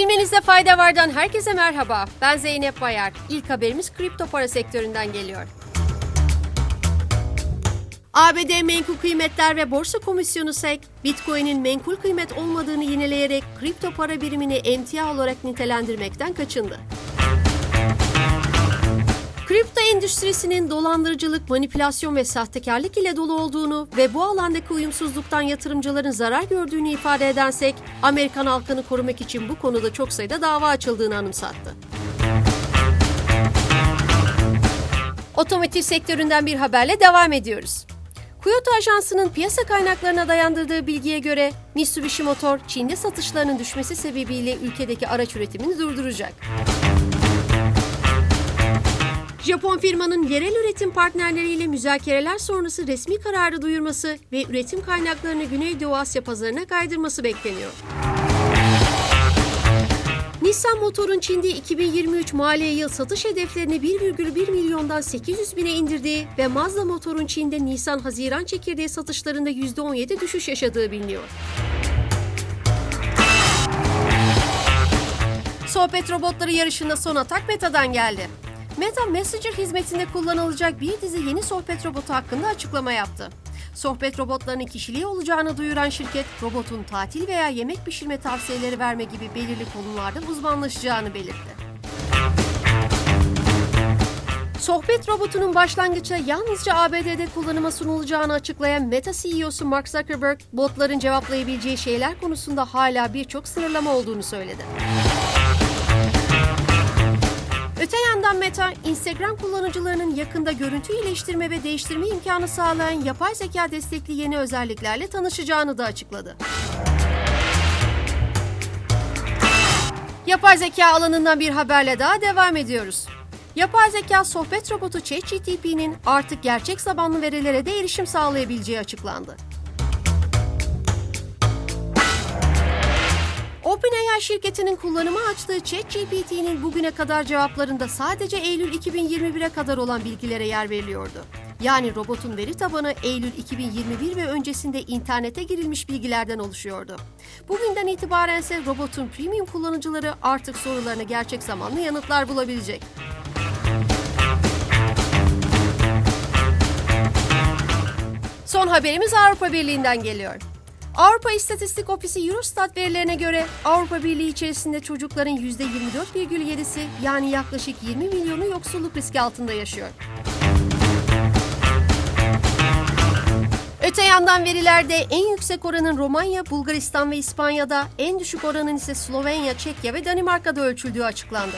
Bilmenizde fayda vardan herkese merhaba. Ben Zeynep Bayar. İlk haberimiz kripto para sektöründen geliyor. ABD Menkul Kıymetler ve Borsa Komisyonu SEC, Bitcoin'in menkul kıymet olmadığını yineleyerek kripto para birimini emtia olarak nitelendirmekten kaçındı. Kripto endüstrisinin dolandırıcılık, manipülasyon ve sahtekarlık ile dolu olduğunu ve bu alandaki uyumsuzluktan yatırımcıların zarar gördüğünü ifade edensek, Amerikan halkını korumak için bu konuda çok sayıda dava açıldığını anımsattı. Otomotiv sektöründen bir haberle devam ediyoruz. Kyoto Ajansı'nın piyasa kaynaklarına dayandırdığı bilgiye göre Mitsubishi Motor, Çin'de satışlarının düşmesi sebebiyle ülkedeki araç üretimini durduracak. Japon firmanın yerel üretim partnerleriyle müzakereler sonrası resmi kararı duyurması ve üretim kaynaklarını Güneydoğu Asya pazarına kaydırması bekleniyor. Nissan Motor'un Çin'de 2023 mali yıl satış hedeflerini 1,1 milyondan 800 bine indirdiği ve Mazda Motor'un Çin'de Nisan-Haziran çekirdeği satışlarında %17 düşüş yaşadığı biliniyor. Sohbet robotları yarışında son atak Meta'dan geldi. Meta Messenger hizmetinde kullanılacak bir dizi yeni sohbet robotu hakkında açıklama yaptı. Sohbet robotlarının kişiliği olacağını duyuran şirket, robotun tatil veya yemek pişirme tavsiyeleri verme gibi belirli konularda uzmanlaşacağını belirtti. Sohbet robotunun başlangıçta yalnızca ABD'de kullanıma sunulacağını açıklayan Meta CEO'su Mark Zuckerberg, botların cevaplayabileceği şeyler konusunda hala birçok sınırlama olduğunu söyledi. Öte yandan Meta, Instagram kullanıcılarının yakında görüntü iyileştirme ve değiştirme imkanı sağlayan yapay zeka destekli yeni özelliklerle tanışacağını da açıkladı. Yapay zeka alanından bir haberle daha devam ediyoruz. Yapay zeka sohbet robotu ChatGPT'nin artık gerçek zamanlı verilere de erişim sağlayabileceği açıklandı. OpenAI şirketinin kullanıma açtığı ChatGPT'nin bugüne kadar cevaplarında sadece Eylül 2021'e kadar olan bilgilere yer veriliyordu. Yani robotun veri tabanı Eylül 2021 ve öncesinde internete girilmiş bilgilerden oluşuyordu. Bugünden itibaren ise robotun premium kullanıcıları artık sorularına gerçek zamanlı yanıtlar bulabilecek. Son haberimiz Avrupa Birliği'nden geliyor. Avrupa İstatistik Ofisi Eurostat verilerine göre Avrupa Birliği içerisinde çocukların %24,7'si yani yaklaşık 20 milyonu yoksulluk riski altında yaşıyor. Öte yandan verilerde en yüksek oranın Romanya, Bulgaristan ve İspanya'da, en düşük oranın ise Slovenya, Çekya ve Danimarka'da ölçüldüğü açıklandı.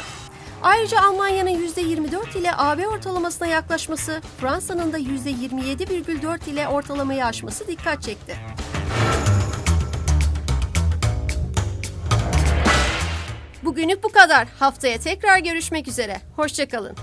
Ayrıca Almanya'nın %24 ile AB ortalamasına yaklaşması, Fransa'nın da %27,4 ile ortalamayı aşması dikkat çekti. Bugünlük bu kadar. Haftaya tekrar görüşmek üzere. Hoşçakalın.